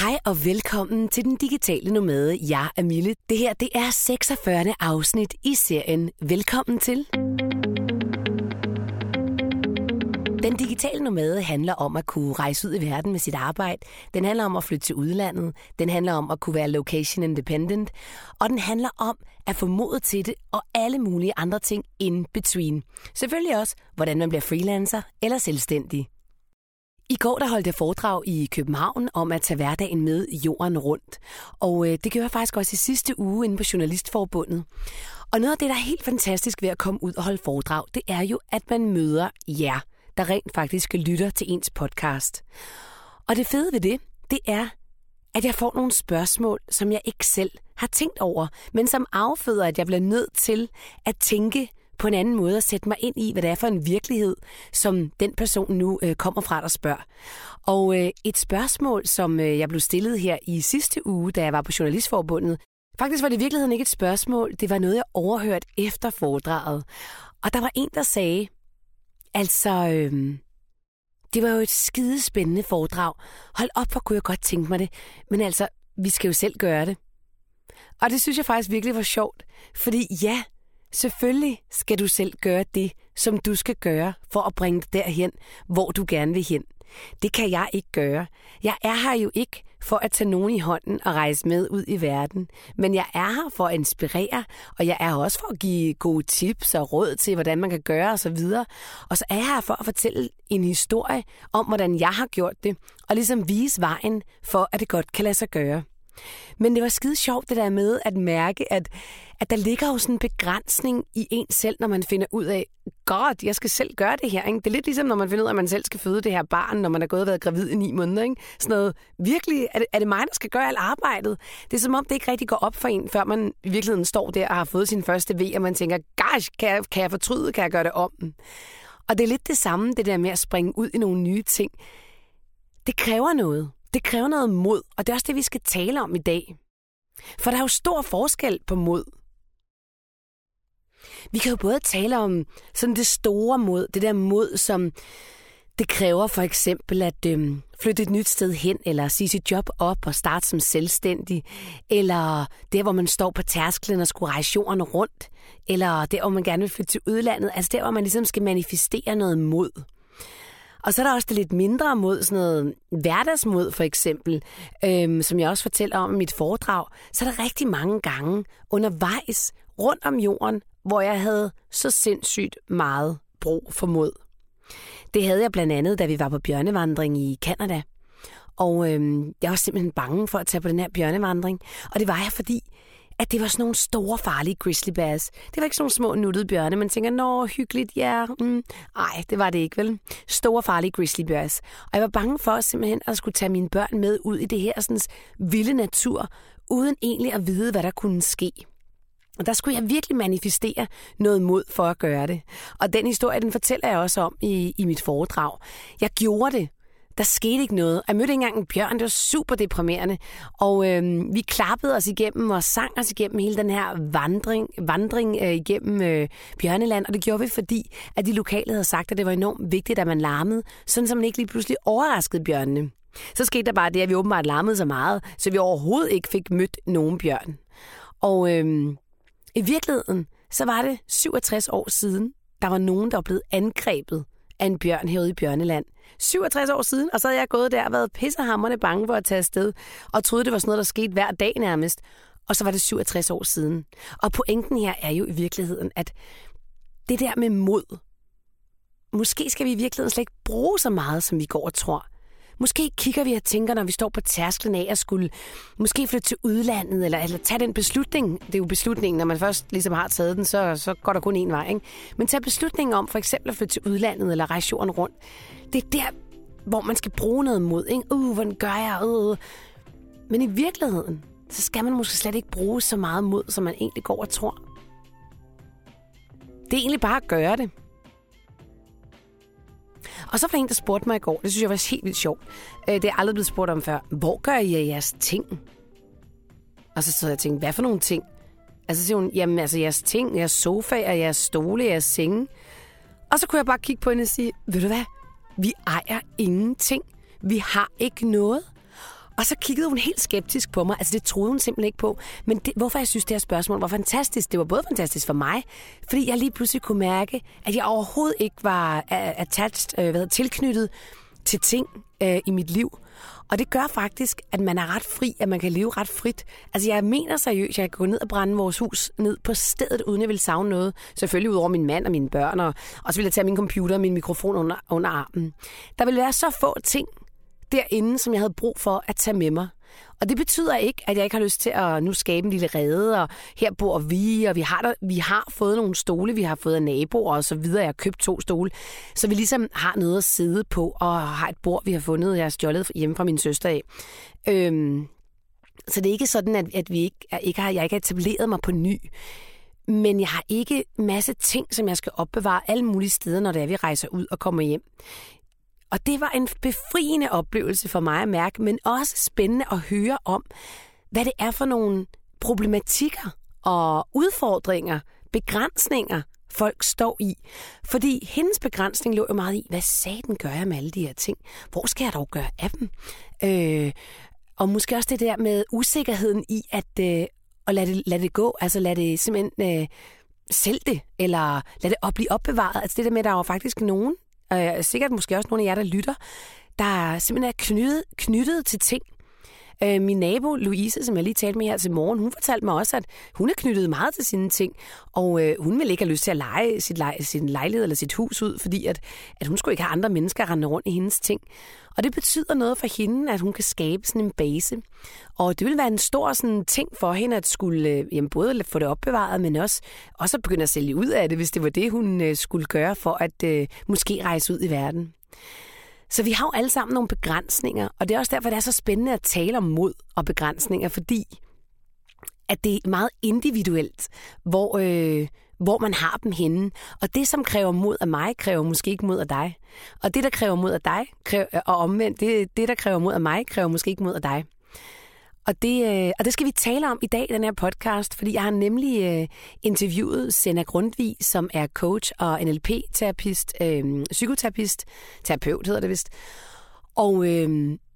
Hej og velkommen til Den Digitale Nomade. Jeg er Mille. Det her det er 46. afsnit i serien Velkommen til. Den digitale nomade handler om at kunne rejse ud i verden med sit arbejde. Den handler om at flytte til udlandet. Den handler om at kunne være location independent. Og den handler om at få mod til det og alle mulige andre ting in between. Selvfølgelig også, hvordan man bliver freelancer eller selvstændig. I går der holdt jeg foredrag i København om at tage hverdagen med jorden rundt. Og øh, det gjorde jeg faktisk også i sidste uge inde på Journalistforbundet. Og noget af det, der er helt fantastisk ved at komme ud og holde foredrag, det er jo, at man møder jer, der rent faktisk lytter til ens podcast. Og det fede ved det, det er, at jeg får nogle spørgsmål, som jeg ikke selv har tænkt over, men som afføder, at jeg bliver nødt til at tænke på en anden måde og sætte mig ind i, hvad det er for en virkelighed, som den person nu øh, kommer fra, der spørger. Og øh, et spørgsmål, som øh, jeg blev stillet her i sidste uge, da jeg var på Journalistforbundet, faktisk var det i virkeligheden ikke et spørgsmål, det var noget, jeg overhørte efter foredraget. Og der var en, der sagde, altså, øh, det var jo et skidespændende foredrag. Hold op, hvor kunne jeg godt tænke mig det. Men altså, vi skal jo selv gøre det. Og det synes jeg faktisk virkelig var sjovt. Fordi ja, Selvfølgelig skal du selv gøre det, som du skal gøre for at bringe dig derhen, hvor du gerne vil hen. Det kan jeg ikke gøre. Jeg er her jo ikke for at tage nogen i hånden og rejse med ud i verden. Men jeg er her for at inspirere, og jeg er også for at give gode tips og råd til, hvordan man kan gøre osv. Og så er jeg her for at fortælle en historie om, hvordan jeg har gjort det, og ligesom vise vejen for, at det godt kan lade sig gøre. Men det var skide sjovt det der med at mærke, at, at der ligger jo sådan en begrænsning i en selv, når man finder ud af, godt, jeg skal selv gøre det her. Ikke? Det er lidt ligesom, når man finder ud af, at man selv skal føde det her barn, når man er gået og været gravid i ni måneder. Ikke? Sådan noget, virkelig, er det, er det mig, der skal gøre alt arbejdet? Det er som om, det ikke rigtig går op for en, før man i virkeligheden står der og har fået sin første V, og man tænker, gosh, kan jeg, kan jeg fortryde, kan jeg gøre det om? Og det er lidt det samme, det der med at springe ud i nogle nye ting. Det kræver noget. Det kræver noget mod, og det er også det, vi skal tale om i dag. For der er jo stor forskel på mod. Vi kan jo både tale om sådan det store mod, det der mod, som det kræver for eksempel at øhm, flytte et nyt sted hen, eller sige sit job op og starte som selvstændig, eller der, hvor man står på tærsklen og skulle rejse jorden rundt, eller der, hvor man gerne vil flytte til udlandet, altså der, hvor man ligesom skal manifestere noget mod. Og så er der også det lidt mindre mod, sådan noget hverdagsmod for eksempel, øhm, som jeg også fortæller om i mit foredrag. Så er der rigtig mange gange undervejs rundt om jorden, hvor jeg havde så sindssygt meget brug for mod. Det havde jeg blandt andet, da vi var på bjørnevandring i Kanada. Og øhm, jeg var simpelthen bange for at tage på den her bjørnevandring. Og det var jeg, fordi at det var sådan nogle store, farlige grizzly bears. Det var ikke sådan nogle små nuttede bjørne, man tænker, nå, hyggeligt, ja. Mm. Ej, det var det ikke, vel? Store, farlige grizzly bears. Og jeg var bange for simpelthen at skulle tage mine børn med ud i det her sådan, vilde natur, uden egentlig at vide, hvad der kunne ske. Og der skulle jeg virkelig manifestere noget mod for at gøre det. Og den historie, den fortæller jeg også om i, i mit foredrag. Jeg gjorde det, der skete ikke noget. Jeg mødte ikke engang en bjørn, det var super deprimerende. Og øh, vi klappede os igennem og sang os igennem hele den her vandring, vandring øh, igennem øh, bjørneland. Og det gjorde vi, fordi at de lokale havde sagt, at det var enormt vigtigt, at man larmede, sådan som man ikke lige pludselig overraskede bjørnene. Så skete der bare det, at vi åbenbart larmede så meget, så vi overhovedet ikke fik mødt nogen bjørn. Og øh, i virkeligheden, så var det 67 år siden, der var nogen, der var blevet angrebet af en bjørn herude i Bjørneland. 67 år siden, og så havde jeg gået der og været pissehammerne bange for at tage afsted, og troede, det var sådan noget, der skete hver dag nærmest. Og så var det 67 år siden. Og pointen her er jo i virkeligheden, at det der med mod, måske skal vi i virkeligheden slet ikke bruge så meget, som vi går og tror. Måske kigger vi og tænker, når vi står på tærsklen af at skulle måske flytte til udlandet, eller, eller tage den beslutning. Det er jo beslutningen, når man først ligesom har taget den, så, så går der kun én vej. Ikke? Men tage beslutningen om for eksempel at flytte til udlandet, eller rejse jorden rundt. Det er der, hvor man skal bruge noget mod. Ikke? Uh, hvordan gør jeg? Uh. Men i virkeligheden, så skal man måske slet ikke bruge så meget mod, som man egentlig går og tror. Det er egentlig bare at gøre det. Og så var der en, der spurgte mig i går, det synes jeg var helt vildt sjovt. Øh, det er aldrig blevet spurgt om før. Hvor gør I af jeres ting? Og så sad jeg og tænkte, hvad for nogle ting? Altså så siger hun, jamen altså jeres ting, jeres sofa jeres stole, jeres senge. Og så kunne jeg bare kigge på hende og sige, ved du hvad? Vi ejer ingenting. Vi har ikke noget. Og så kiggede hun helt skeptisk på mig. Altså, det troede hun simpelthen ikke på. Men det, hvorfor jeg synes, det her spørgsmål var fantastisk, det var både fantastisk for mig, fordi jeg lige pludselig kunne mærke, at jeg overhovedet ikke var attached, øh, hvad, tilknyttet til ting øh, i mit liv. Og det gør faktisk, at man er ret fri, at man kan leve ret frit. Altså jeg mener seriøst, at jeg kan gå ned og brænde vores hus ned på stedet, uden jeg vil savne noget. Selvfølgelig ud over min mand og mine børn, og, og så vil jeg tage min computer og min mikrofon under, under armen. Der vil være så få ting derinde, som jeg havde brug for at tage med mig. Og det betyder ikke, at jeg ikke har lyst til at nu skabe en lille rede, og her bor vi, og vi har, der, vi har fået nogle stole, vi har fået af naboer og så videre. Jeg har købt to stole, så vi ligesom har noget at sidde på, og har et bord, vi har fundet, jeg har stjålet hjemme fra min søster af. Øhm, så det er ikke sådan, at, at vi ikke, ikke har, jeg ikke har etableret mig på ny. Men jeg har ikke masse ting, som jeg skal opbevare alle mulige steder, når det er, vi rejser ud og kommer hjem. Og det var en befriende oplevelse for mig at mærke, men også spændende at høre om, hvad det er for nogle problematikker og udfordringer, begrænsninger, folk står i. Fordi hendes begrænsning lå jo meget i, hvad satan gør jeg med alle de her ting? Hvor skal jeg dog gøre af dem? Øh, og måske også det der med usikkerheden i at, øh, at lade, det, lade det gå, altså lade det simpelthen øh, sælge det, eller lade det op, blive opbevaret. Altså det der med, at der var faktisk nogen, og øh, sikkert måske også nogle af jer, der lytter, der simpelthen er knyttet, knyttet til ting. Øh, min nabo, Louise, som jeg lige talte med her til morgen, hun fortalte mig også, at hun er knyttet meget til sine ting, og øh, hun vil ikke have lyst til at lege sit lej, sin lejlighed eller sit hus ud, fordi at, at hun skulle ikke have andre mennesker rende rundt i hendes ting. Og det betyder noget for hende, at hun kan skabe sådan en base. Og det vil være en stor sådan, ting for hende at skulle øh, jamen, både få det opbevaret, men også, også at begynde at sælge ud af det, hvis det var det, hun øh, skulle gøre for at øh, måske rejse ud i verden. Så vi har jo alle sammen nogle begrænsninger, og det er også derfor, det er så spændende at tale om mod og begrænsninger, fordi at det er meget individuelt, hvor, øh, hvor man har dem henne. Og det, som kræver mod af mig, kræver måske ikke mod af dig. Og det, der kræver mod af dig, kræver, og omvendt, det, det, der kræver mod af mig, kræver måske ikke mod af dig. Og det, øh, og det skal vi tale om i dag, den her podcast, fordi jeg har nemlig øh, interviewet Senna Grundvig, som er coach og NLP-terapist, øh, psykoterapist, terapeut hedder det vist. Og øh,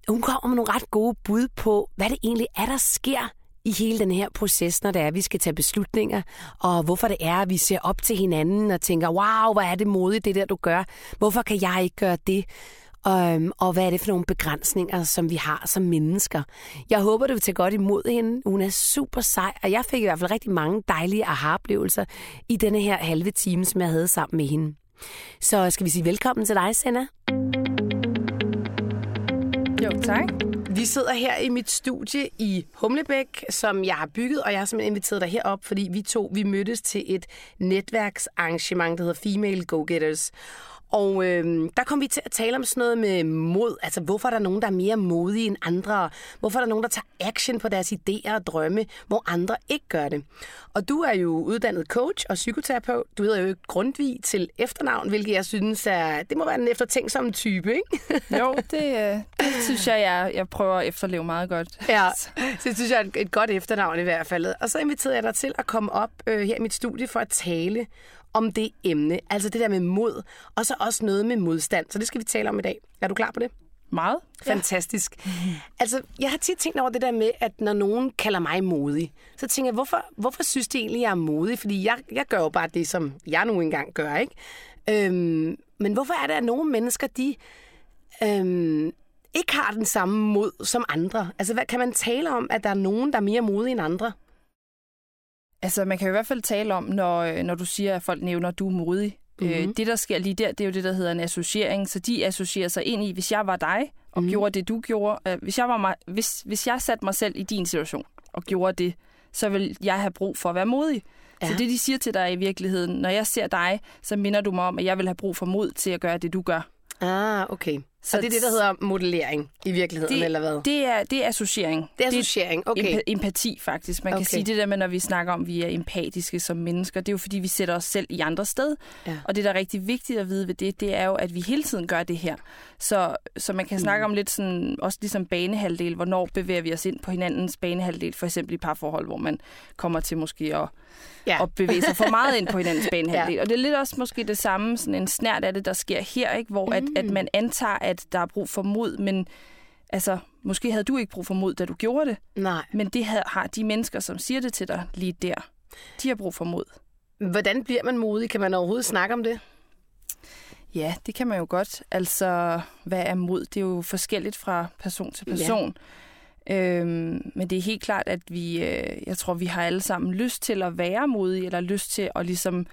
hun kommer med nogle ret gode bud på, hvad det egentlig er, der sker i hele den her proces, når det er, at vi skal tage beslutninger, og hvorfor det er, at vi ser op til hinanden og tænker, wow, hvor er det modigt, det der, du gør. Hvorfor kan jeg ikke gøre det? Og, øhm, og hvad er det for nogle begrænsninger, som vi har som mennesker. Jeg håber, du vil tage godt imod hende. Hun er super sej, og jeg fik i hvert fald rigtig mange dejlige aha-oplevelser i denne her halve time, som jeg havde sammen med hende. Så skal vi sige velkommen til dig, Senna. Jo, tak. Vi sidder her i mit studie i Humlebæk, som jeg har bygget, og jeg har simpelthen inviteret dig herop, fordi vi to vi mødtes til et netværksarrangement, der hedder Female Go-Getters. Og øh, der kom vi til at tale om sådan noget med mod. Altså, hvorfor er der nogen, der er mere modige end andre? Hvorfor er der nogen, der tager action på deres idéer og drømme, hvor andre ikke gør det? Og du er jo uddannet coach og psykoterapeut. Du hedder jo Grundvig til efternavn, hvilket jeg synes er... Det må være en eftertænksom type, ikke? jo, det, øh, det synes jeg, jeg, jeg prøver at efterleve meget godt. Ja, så det synes jeg er et, et godt efternavn i hvert fald. Og så inviterede jeg dig til at komme op øh, her i mit studie for at tale om det emne. Altså det der med mod, og så også noget med modstand. Så det skal vi tale om i dag. Er du klar på det? Meget. Fantastisk. Ja. Altså, jeg har tit tænkt over det der med, at når nogen kalder mig modig, så tænker jeg, hvorfor, hvorfor synes de egentlig, jeg er modig? Fordi jeg, jeg gør jo bare det, som jeg nu engang gør, ikke? Øhm, men hvorfor er det, at nogle mennesker, de øhm, ikke har den samme mod som andre? Altså, hvad, kan man tale om, at der er nogen, der er mere modige end andre? Altså, man kan i hvert fald tale om, når, øh, når du siger, at folk nævner, at du er modig. Mm-hmm. Øh, det, der sker lige der, det er jo det, der hedder en associering. Så de associerer sig ind i, hvis jeg var dig og mm-hmm. gjorde det, du gjorde. Øh, hvis, jeg var mig, hvis, hvis jeg satte mig selv i din situation og gjorde det, så vil jeg have brug for at være modig. Ja. Så det, de siger til dig i virkeligheden, når jeg ser dig, så minder du mig om, at jeg vil have brug for mod til at gøre det, du gør. Ah, okay. Så og det er det, der hedder modellering i virkeligheden, det, eller hvad? Det er, det er associering. Det er associering, okay. Det er empati, faktisk. Man okay. kan sige det der med, når vi snakker om, at vi er empatiske som mennesker, det er jo fordi, vi sætter os selv i andre sted. Ja. Og det, der er rigtig vigtigt at vide ved det, det er jo, at vi hele tiden gør det her. Så, så man kan mm. snakke om lidt sådan, også ligesom banehalvdel, hvornår bevæger vi os ind på hinandens banehalvdel, for eksempel i parforhold, hvor man kommer til måske at, ja. at bevæge sig for meget ind på hinandens banehalvdel. ja. Og det er lidt også måske det samme, sådan en snært af det, der sker her, ikke? hvor mm. at, at man antager, at der er brug for mod, men altså, måske havde du ikke brug for mod, da du gjorde det, Nej. men det har, har de mennesker, som siger det til dig lige der, de har brug for mod. Hvordan bliver man modig? Kan man overhovedet snakke om det? Ja, det kan man jo godt. Altså, hvad er mod? Det er jo forskelligt fra person til person. Ja. Øhm, men det er helt klart, at vi, øh, jeg tror, vi har alle sammen lyst til at være modige, eller lyst til at ligesom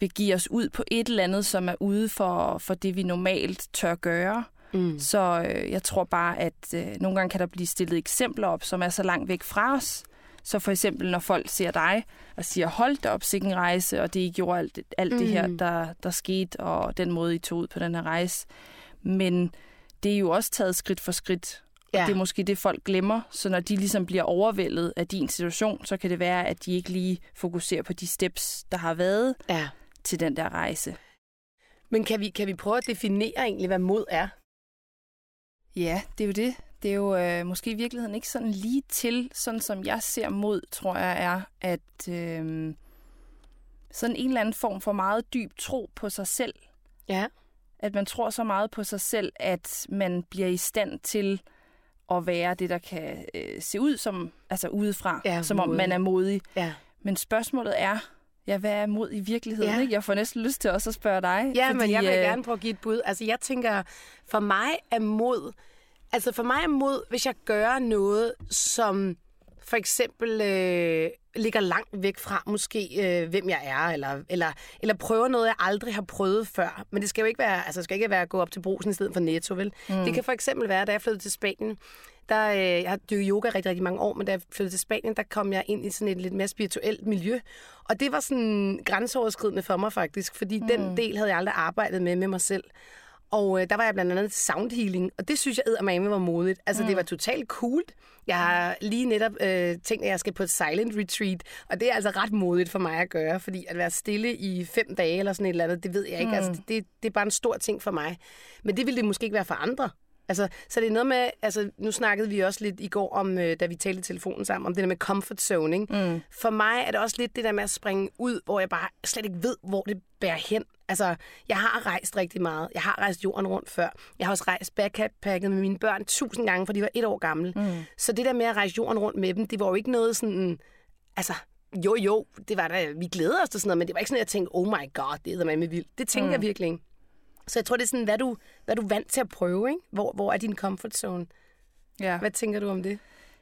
begive os ud på et eller andet, som er ude for, for det, vi normalt tør gøre. Mm. Så øh, jeg tror bare, at øh, nogle gange kan der blive stillet eksempler op, som er så langt væk fra os. Så for eksempel, når folk ser dig og siger, hold da op, sikken rejse, og det I gjorde alt, alt mm. det her, der, der skete, og den måde, I tog ud på den her rejse. Men det er jo også taget skridt for skridt, Ja. Og det er måske det, folk glemmer. Så når de ligesom bliver overvældet af din situation, så kan det være, at de ikke lige fokuserer på de steps, der har været ja. Til den der rejse. Men kan vi, kan vi prøve at definere egentlig, hvad mod er? Ja, det er jo det. Det er jo øh, måske i virkeligheden ikke sådan lige til, sådan som jeg ser mod, tror jeg, er, at øh, sådan en eller anden form for meget dyb tro på sig selv. Ja. At man tror så meget på sig selv, at man bliver i stand til at være det, der kan øh, se ud som, altså udefra, ja, som om man er modig. Ja. Men spørgsmålet er, ja, hvad er mod i virkeligheden? Ja. Ikke? Jeg får næsten lyst til også at spørge dig. Ja, fordi, men jeg vil øh... gerne prøve at give et bud. Altså, jeg tænker, for mig er mod, altså for mig er mod, hvis jeg gør noget, som for eksempel øh, ligger langt væk fra måske, øh, hvem jeg er, eller, eller, eller prøver noget, jeg aldrig har prøvet før. Men det skal jo ikke være, altså, det skal ikke være at gå op til brusen i stedet for netto, vel? Mm. Det kan for eksempel være, da jeg flyttede til Spanien, der, øh, jeg har dykket yoga rigtig, rigtig mange år, men da jeg flyttede til Spanien, der kom jeg ind i sådan et lidt mere spirituelt miljø. Og det var sådan grænseoverskridende for mig faktisk, fordi mm. den del havde jeg aldrig arbejdet med med mig selv. Og øh, der var jeg blandt andet til sound healing, og det synes jeg eddermame var modigt. Altså, mm. det var totalt cool. Jeg har lige netop øh, tænkt, at jeg skal på et silent retreat, og det er altså ret modigt for mig at gøre, fordi at være stille i fem dage eller sådan et eller andet, det ved jeg ikke. Altså, mm. Altså, det, det er bare en stor ting for mig. Men det ville det måske ikke være for andre. Altså, så det er noget med, altså nu snakkede vi også lidt i går om, øh, da vi talte i telefonen sammen, om det der med comfort zone. Ikke? Mm. For mig er det også lidt det der med at springe ud, hvor jeg bare slet ikke ved, hvor det bærer hen. Altså, jeg har rejst rigtig meget. Jeg har rejst jorden rundt før. Jeg har også rejst backpacket med mine børn tusind gange, for de var et år gamle. Mm. Så det der med at rejse jorden rundt med dem, det var jo ikke noget sådan... Altså, jo, jo, det var da, vi glæder os til sådan noget, men det var ikke sådan, at jeg tænkte, oh my god, det er med vildt. Det tænker mm. jeg virkelig ikke. Så jeg tror, det er sådan, hvad du, hvad du er vant til at prøve, ikke? Hvor, hvor er din comfort zone? Ja. Hvad tænker du om det?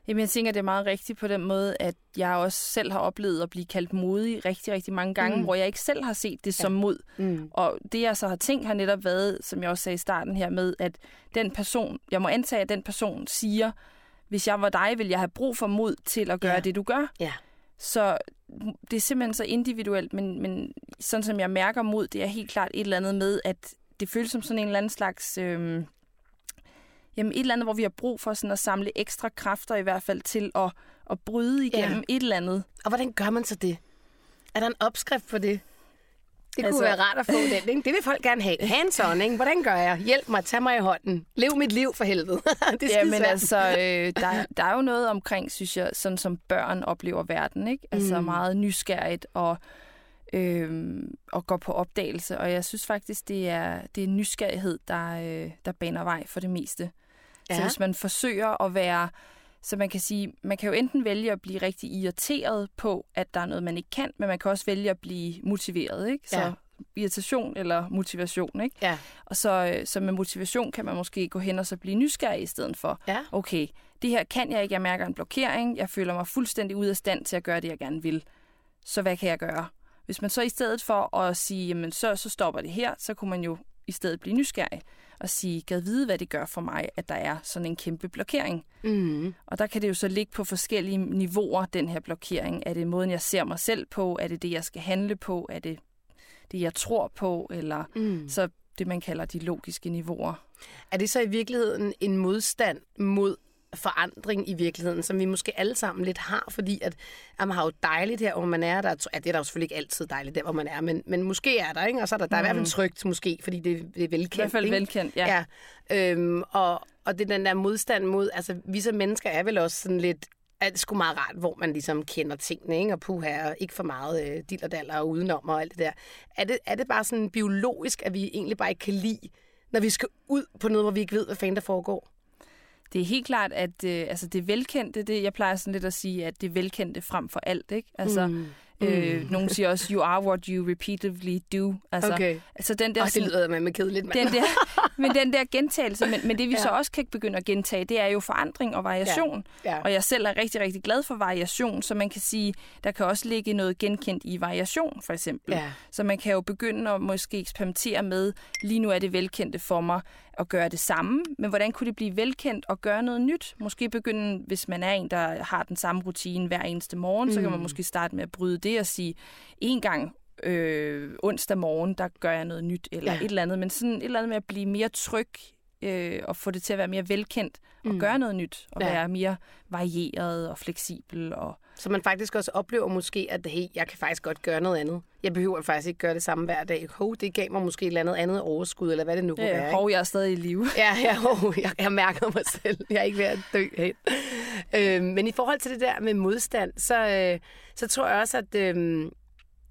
Jamen, jeg tænker, det er meget rigtigt på den måde, at jeg også selv har oplevet at blive kaldt modig rigtig, rigtig mange gange, mm. hvor jeg ikke selv har set det ja. som mod. Mm. Og det, jeg så har tænkt, har netop været, som jeg også sagde i starten her med, at den person, jeg må antage, at den person siger, hvis jeg var dig, ville jeg have brug for mod til at gøre ja. det, du gør. Ja. Så det er simpelthen så individuelt, men, men sådan som jeg mærker mod, det er helt klart et eller andet med, at det føles som sådan en eller anden slags... Øh, jamen et eller andet, hvor vi har brug for sådan at samle ekstra kræfter i hvert fald til at, at bryde igennem ja. et eller andet. Og hvordan gør man så det? Er der en opskrift på det? Det kunne altså... være rart at få den, ikke? Det vil folk gerne have. Hands on, ikke? Hvordan gør jeg? Hjælp mig, tag mig i hånden. Lev mit liv for helvede. det er ja, men altså, øh, der, der er jo noget omkring, synes jeg, sådan som børn oplever verden, ikke? Altså mm. meget nysgerrigt og øh, og går på opdagelse. Og jeg synes faktisk, det er, det er nysgerrighed, der, øh, der baner vej for det meste. Ja. Så hvis man forsøger at være... Så man kan sige, man kan jo enten vælge at blive rigtig irriteret på, at der er noget, man ikke kan, men man kan også vælge at blive motiveret. Ikke? Så ja. irritation eller motivation. Ikke? Ja. Og så, øh, så med motivation kan man måske gå hen og så blive nysgerrig i stedet for. Ja. Okay, det her kan jeg ikke. Jeg mærker en blokering. Jeg føler mig fuldstændig ud af stand til at gøre det, jeg gerne vil. Så hvad kan jeg gøre? Hvis man så i stedet for at sige, jamen så, så stopper det her, så kunne man jo i stedet blive nysgerrig og sige, gad vide, hvad det gør for mig, at der er sådan en kæmpe blokering. Mm. Og der kan det jo så ligge på forskellige niveauer, den her blokering. Er det måden, jeg ser mig selv på? Er det det, jeg skal handle på? Er det det, jeg tror på? Eller mm. så det, man kalder de logiske niveauer. Er det så i virkeligheden en modstand mod forandring i virkeligheden, som vi måske alle sammen lidt har, fordi at, at man har jo dejligt her, hvor man er. Der, ja, det er der jo selvfølgelig ikke altid dejligt der, hvor man er, men, men måske er der, ikke? Og så er der, der er i hvert fald mm. trygt, måske, fordi det, det er velkendt. I hvert fald ikke? velkendt, ja. ja. Øhm, og, og det er den der modstand mod, altså vi som mennesker er vel også sådan lidt, at det sgu meget rart, hvor man ligesom kender tingene, ikke? og puha, og ikke for meget øh, dillerdaller og udenom og alt det der. Er det, er det bare sådan biologisk, at vi egentlig bare ikke kan lide, når vi skal ud på noget, hvor vi ikke ved, hvad fanden der foregår? Det er helt klart, at øh, altså det velkendte, det, jeg plejer sådan lidt at sige, at det velkendte frem for alt. Ikke? Altså, mm. Øh, mm. nogen siger også, you are what you repeatedly do. Altså, okay. altså den der, oh, det lyder med, med kedeligt. Den der, men den der gentagelse, men, men det vi ja. så også kan begynde at gentage, det er jo forandring og variation. Ja. Ja. Og jeg selv er rigtig, rigtig glad for variation, så man kan sige, der kan også ligge noget genkendt i variation, for eksempel. Ja. Så man kan jo begynde at måske eksperimentere med, lige nu er det velkendte for mig, at gøre det samme, men hvordan kunne det blive velkendt og gøre noget nyt? Måske begynde, hvis man er en, der har den samme rutine hver eneste morgen, mm. så kan man mm. måske starte med at bryde det og sige, en gang øh, onsdag morgen, der gør jeg noget nyt, eller ja. et eller andet, men sådan et eller andet med at blive mere tryg øh, og få det til at være mere velkendt og mm. gøre noget nyt, og ja. være mere varieret og fleksibel. Og... Så man faktisk også oplever måske, at hey, jeg kan faktisk godt gøre noget andet. Jeg behøver faktisk ikke gøre det samme hver dag. Hov, det gav mig måske et eller andet, andet overskud, eller hvad det nu kunne ja, være. Hov, jeg er stadig i live. Ja, ja hov, jeg, jeg mærker mig selv. Jeg er ikke ved at dø helt. Øh, men i forhold til det der med modstand, så, øh, så tror jeg også, at øh,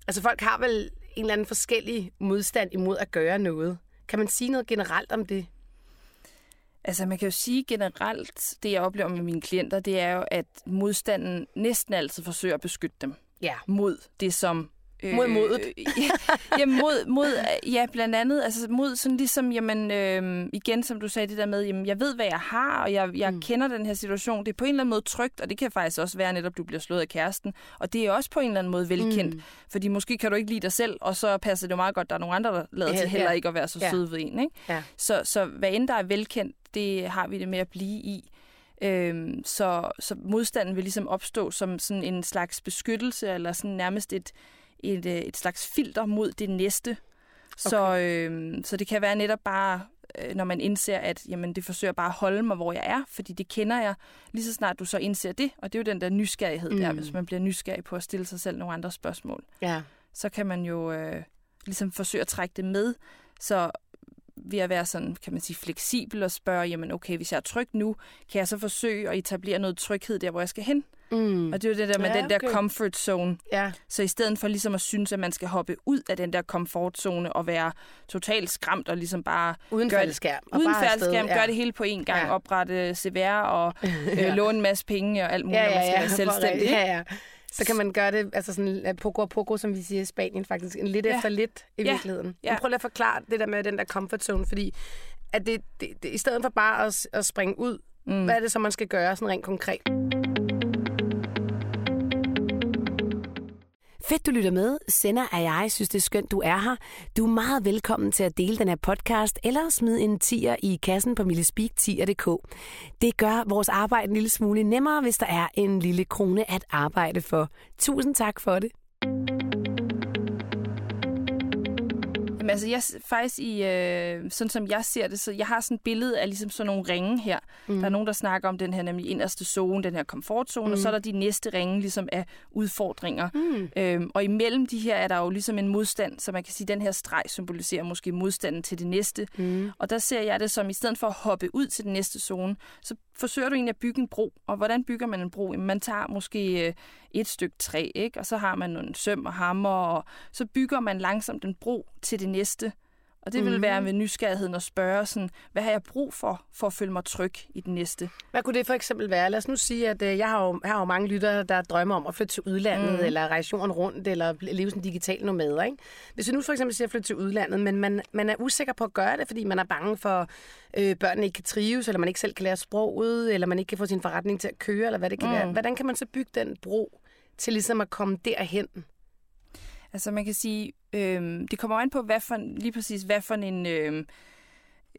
altså folk har vel en eller anden forskellig modstand imod at gøre noget. Kan man sige noget generelt om det? Altså man kan jo sige generelt, det jeg oplever med mine klienter, det er jo, at modstanden næsten altid forsøger at beskytte dem ja. mod det, som mod modet? Øh, ja, mod, mod, ja, blandt andet. Altså mod sådan ligesom, jamen, øh, igen, som du sagde det der med, jamen, jeg ved, hvad jeg har, og jeg, jeg mm. kender den her situation. Det er på en eller anden måde trygt, og det kan faktisk også være netop, du bliver slået af kæresten. Og det er også på en eller anden måde velkendt. Mm. Fordi måske kan du ikke lide dig selv, og så passer det jo meget godt, at der er nogle andre, der lader ja, til heller ja. ikke at være så ja. søde ved en. Ikke? Ja. Så, så hvad end der er velkendt, det har vi det med at blive i. Øhm, så, så modstanden vil ligesom opstå som sådan en slags beskyttelse, eller sådan nærmest et, et, øh, et slags filter mod det næste. Okay. Så, øhm, så det kan være netop bare, øh, når man indser, at jamen, det forsøger bare at holde mig, hvor jeg er, fordi det kender jeg. Lige så snart du så indser det, og det er jo den der nysgerrighed mm. der, hvis man bliver nysgerrig på at stille sig selv nogle andre spørgsmål, ja. så kan man jo øh, ligesom forsøge at trække det med. Så ved at være sådan, kan man sige, fleksibel og spørge, jamen okay, hvis jeg er tryg nu, kan jeg så forsøge at etablere noget tryghed der, hvor jeg skal hen? Mm. Og det er jo det der med ja, den der okay. comfort zone. Ja. Så i stedet for ligesom at synes, at man skal hoppe ud af den der comfort zone og være totalt skræmt og ligesom bare... Uden fællesskærm. Uden fællesskærm, ja. gør det hele på én gang. Ja. Oprette CVR og øh, låne en masse penge og alt muligt, ja, ja, ja, man skal være selvstændig. Ja, ja. Så kan man gøre det, altså sådan poco a poco, som vi siger i Spanien faktisk, lidt ja. efter lidt i ja. virkeligheden. Ja. Men prøv lige at forklare det der med den der comfort zone, fordi at det, det, det, i stedet for bare at, at springe ud, mm. hvad er det så, man skal gøre sådan rent konkret? Fedt, du lytter med. Sender er jeg synes, det er skønt, du er her. Du er meget velkommen til at dele den her podcast, eller smide en tier i kassen på millespeak10.dk. Det gør vores arbejde en lille smule nemmere, hvis der er en lille krone at arbejde for. Tusind tak for det. Jamen, altså, jeg, faktisk i, øh, sådan som jeg ser det, så jeg har sådan et billede af ligesom sådan nogle ringe her. Mm. Der er nogen, der snakker om den her nemlig inderste zone, den her komfortzone, mm. og så er der de næste ringe ligesom af udfordringer. Mm. Øhm, og imellem de her er der jo ligesom en modstand, så man kan sige, at den her streg symboliserer måske modstanden til det næste. Mm. Og der ser jeg det som, i stedet for at hoppe ud til den næste zone, så forsøger du egentlig at bygge en bro. Og hvordan bygger man en bro? Jamen, man tager måske øh, et stykke træ, ikke? og så har man nogle søm og hammer, og så bygger man langsomt en bro til det næste. Og det vil være med nysgerrigheden at spørge, sådan, hvad har jeg brug for, for at føle mig tryg i den næste? Hvad kunne det for eksempel være? Lad os nu sige, at øh, jeg, har jo, jeg har jo mange lyttere, der drømmer om at flytte til udlandet, mm. eller rejse jorden rundt, eller leve som digital nomad. Ikke? Hvis vi nu for eksempel siger at flytte til udlandet, men man, man er usikker på at gøre det, fordi man er bange for, øh, børnene ikke kan trives, eller man ikke selv kan lære sproget, eller man ikke kan få sin forretning til at køre, eller hvad det kan mm. være. Hvordan kan man så bygge den bro til ligesom at komme derhen? Altså man kan sige, øh, det kommer an på, hvad for, lige præcis hvad for en... Øh,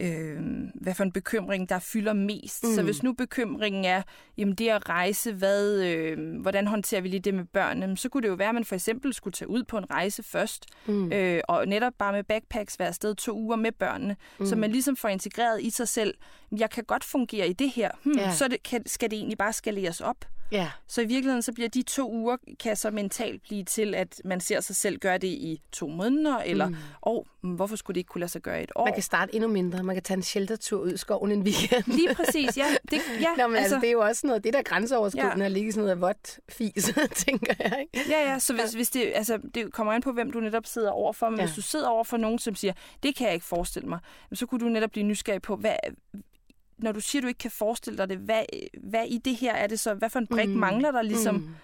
øh, hvad for en bekymring, der fylder mest. Mm. Så hvis nu bekymringen er, jamen det at rejse, hvad, øh, hvordan håndterer vi lige det med børnene, så kunne det jo være, at man for eksempel skulle tage ud på en rejse først, mm. øh, og netop bare med backpacks være afsted to uger med børnene, mm. så man ligesom får integreret i sig selv, jeg kan godt fungere i det her, hmm, yeah. så det, kan, skal det egentlig bare skaleres op. Ja. Så i virkeligheden så bliver de to uger kan så mentalt blive til, at man ser sig selv gøre det i to måneder, eller mm. oh, hvorfor skulle det ikke kunne lade sig gøre i et år? Man kan starte endnu mindre. Man kan tage en sheltertur ud i skoven en weekend. Lige præcis, ja. Det, ja Nå, men altså, altså, det er jo også noget, det der grænseoverskridende ja. at ligge sådan noget vådt fis, tænker jeg. Ikke? Ja, ja, så hvis, hvis det, altså, det kommer an på, hvem du netop sidder overfor, men ja. hvis du sidder over for nogen, som siger, det kan jeg ikke forestille mig, så kunne du netop blive nysgerrig på, hvad, når du siger, du ikke kan forestille dig det, hvad, hvad i det her er det så? Hvad for en brik mm. mangler der ligesom? Mm.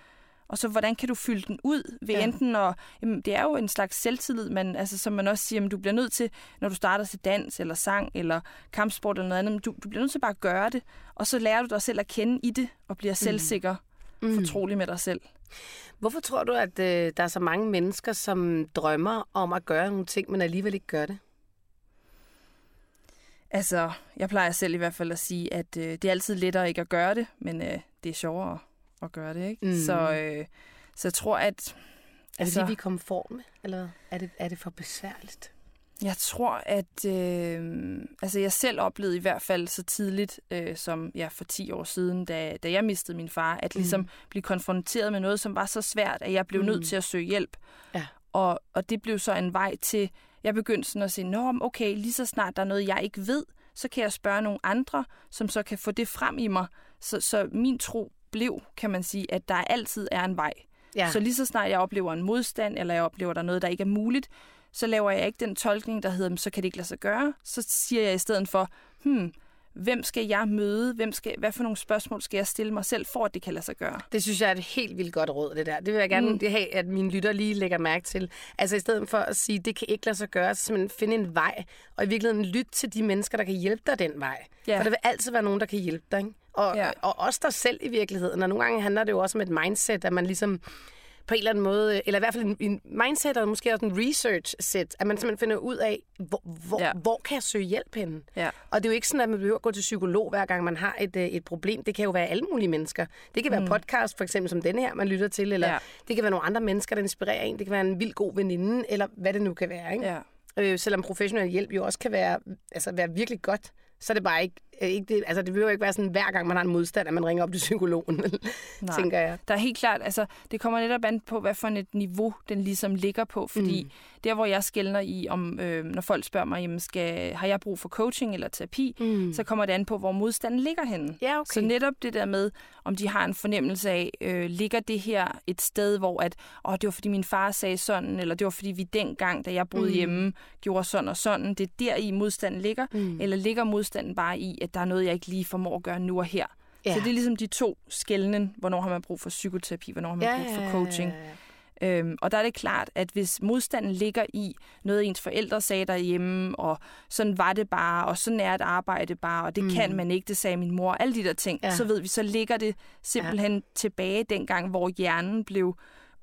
Og så hvordan kan du fylde den ud ved ja. enten at, jamen, det er jo en slags selvtillid, men altså, som man også siger, jamen, du bliver nødt til, når du starter til dans eller sang eller kampsport eller noget andet, men du, du bliver nødt til bare at gøre det, og så lærer du dig selv at kende i det og bliver mm. selvsikker, mm. fortrolig med dig selv. Hvorfor tror du, at øh, der er så mange mennesker, som drømmer om at gøre nogle ting, men alligevel ikke gør det? Altså, jeg plejer selv i hvert fald at sige, at øh, det er altid lettere ikke at gøre det, men øh, det er sjovere at gøre det, ikke? Mm. Så, øh, så jeg tror, at... Er det altså, det, vi kommer for med, eller er det, er det for besværligt? Jeg tror, at øh, altså jeg selv oplevede i hvert fald så tidligt, øh, som ja, for 10 år siden, da, da jeg mistede min far, at mm. ligesom blive konfronteret med noget, som var så svært, at jeg blev mm. nødt til at søge hjælp. Ja. Og, og det blev så en vej til, jeg begyndte sådan at sige, Nå, okay, lige så snart der er noget, jeg ikke ved, så kan jeg spørge nogle andre, som så kan få det frem i mig. Så, så min tro blev, kan man sige, at der altid er en vej. Ja. Så lige så snart jeg oplever en modstand, eller jeg oplever, der er noget, der ikke er muligt, så laver jeg ikke den tolkning, der hedder, så kan det ikke lade sig gøre. Så siger jeg i stedet for, hmm, hvem skal jeg møde? Hvem skal, hvad for nogle spørgsmål skal jeg stille mig selv, for at det kan lade sig gøre? Det synes jeg er et helt vildt godt råd, det der. Det vil jeg gerne mm. have, at mine lytter lige lægger mærke til. Altså i stedet for at sige, det kan ikke lade sig gøre, så simpelthen finde en vej, og i virkeligheden lytte til de mennesker, der kan hjælpe dig den vej. Ja. For der vil altid være nogen, der kan hjælpe dig. Ikke? Og, ja. og også dig selv i virkeligheden. Og nogle gange handler det jo også om et mindset, at man ligesom på en eller anden måde, eller i hvert fald en, en mindset, og måske også en research-set, at man simpelthen finder ud af, hvor, hvor, ja. hvor kan jeg søge hjælp henne? Ja. Og det er jo ikke sådan, at man behøver at gå til psykolog, hver gang man har et, øh, et problem. Det kan jo være alle mulige mennesker. Det kan være mm. podcast, for eksempel som denne her, man lytter til, eller ja. det kan være nogle andre mennesker, der inspirerer en. Det kan være en vild god veninde, eller hvad det nu kan være. Ikke? Ja. Øh, selvom professionel hjælp jo også kan være, altså være virkelig godt så er det bare ikke, ikke det, altså det vil jo ikke være sådan, hver gang man har en modstand, at man ringer op til psykologen, Nej. tænker jeg. Der er helt klart, altså det kommer netop an på, hvad for et niveau den ligesom ligger på, fordi mm. der, hvor jeg skældner i, om øh, når folk spørger mig, jamen, skal, har jeg brug for coaching eller terapi, mm. så kommer det an på, hvor modstanden ligger henne. Ja, okay. Så netop det der med, om de har en fornemmelse af, øh, ligger det her et sted, hvor at, åh, det var fordi min far sagde sådan, eller det var fordi vi dengang, da jeg boede mm. hjemme, gjorde sådan og sådan. Det er der i modstanden ligger, mm. eller ligger modstanden bare i, at der er noget, jeg ikke lige formår at gøre nu og her. Ja. Så det er ligesom de to skældnen, hvornår har man brug for psykoterapi, hvornår har man ja, brug for coaching. Ja, ja, ja. Øhm, og der er det klart, at hvis modstanden ligger i noget, ens forældre sagde derhjemme, og sådan var det bare, og sådan er et arbejde bare, og det mm. kan man ikke, det sagde min mor, alle de der ting, ja. så ved vi, så ligger det simpelthen ja. tilbage dengang, hvor hjernen blev,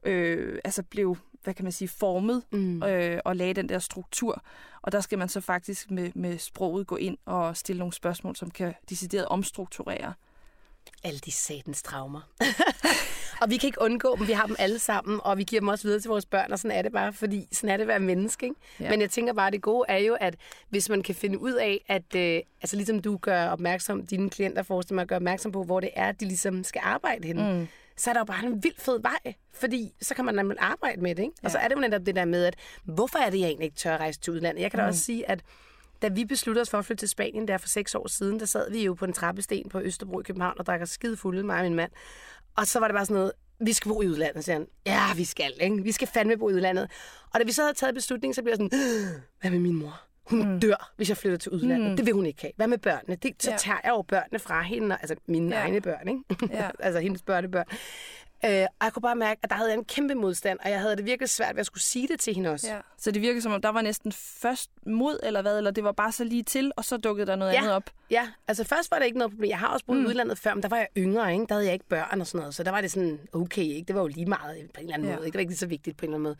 øh, altså blev hvad kan man sige, formet mm. øh, og lagde den der struktur. Og der skal man så faktisk med, med sproget gå ind og stille nogle spørgsmål, som kan decideret omstrukturere. Alle de satens traumer. og vi kan ikke undgå dem, vi har dem alle sammen, og vi giver dem også videre til vores børn, og sådan er det bare, fordi sådan er det at være menneske. Ikke? Ja. Men jeg tænker bare, at det gode er jo, at hvis man kan finde ud af, at øh, altså ligesom du gør opmærksom, dine klienter forestiller mig at gøre opmærksom på, hvor det er, de ligesom skal arbejde henne, mm så er der jo bare en vild fed vej, fordi så kan man nemlig arbejde med det. Ikke? Ja. Og så er det jo netop det der med, at hvorfor er det, jeg egentlig ikke tør at rejse til udlandet? Jeg kan da mm. også sige, at da vi besluttede os for at flytte til Spanien der for seks år siden, der sad vi jo på en trappesten på Østerbro i København og drak skide fulde, mig og min mand. Og så var det bare sådan noget, vi skal bo i udlandet, siger han. Ja, vi skal, ikke? Vi skal fandme bo i udlandet. Og da vi så havde taget beslutningen, så blev jeg sådan, hvad med min mor? Hun mm. dør, hvis jeg flytter til udlandet. Mm. Det vil hun ikke have. Hvad med børnene? Det, så ja. tager jeg jo børnene fra hende, altså mine ja. egne børn, ikke? Ja. altså hendes børnebørn. Øh, og jeg kunne bare mærke, at der havde jeg en kæmpe modstand, og jeg havde det virkelig svært ved at skulle sige det til hende også. Ja. Så det virkede som om, der var næsten først mod, eller hvad? Eller det var bare så lige til, og så dukkede der noget ja. andet op? Ja, altså først var det ikke noget problem. Jeg har også boet mm. i udlandet før, men der var jeg yngre, ikke? Der havde jeg ikke børn og sådan noget. Så der var det sådan, okay, ikke? Det var jo lige meget på en eller anden ja. måde. Ikke? Det var ikke lige så vigtigt på en eller anden måde.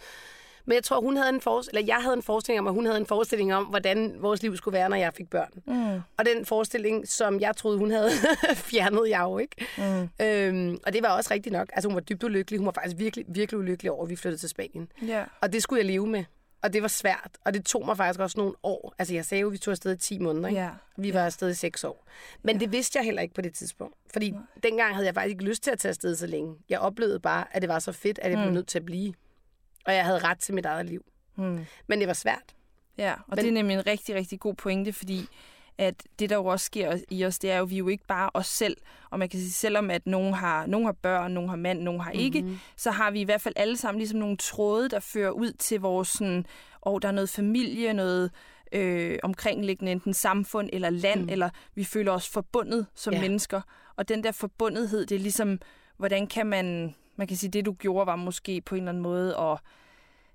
Men jeg tror, hun havde en forestilling, eller jeg havde en forestilling om, at hun havde en forestilling om, hvordan vores liv skulle være, når jeg fik børn. Mm. Og den forestilling, som jeg troede, hun havde fjernet jeg jo ikke. Mm. Øhm, og det var også rigtigt nok. Altså hun var dybt ulykkelig. Hun var faktisk virkelig, virkelig ulykkelig over, at vi flyttede til Spanien. Yeah. Og det skulle jeg leve med. Og det var svært, og det tog mig faktisk også nogle år. Altså jeg sagde jo, at vi tog afsted i 10 måneder. Ikke? Yeah. Vi var afsted i 6 år. Men yeah. det vidste jeg heller ikke på det tidspunkt. Fordi yeah. dengang havde jeg faktisk ikke lyst til at tage afsted så længe. Jeg oplevede bare, at det var så fedt, at jeg mm. blev nødt til at blive og jeg havde ret til mit eget liv. Hmm. Men det var svært. Ja, og Men... det er nemlig en rigtig, rigtig god pointe, fordi at det, der jo også sker i os, det er jo, at vi er jo ikke bare os selv. Og man kan sige, selvom at nogen har, nogen har børn, nogen har mand, nogen har ikke, mm-hmm. så har vi i hvert fald alle sammen ligesom nogle tråde, der fører ud til vores sådan, og der er noget familie, noget øh, omkringliggende enten samfund eller land, mm. eller vi føler os forbundet som ja. mennesker. Og den der forbundethed, det er ligesom, hvordan kan man, man kan sige, det du gjorde var måske på en eller anden måde at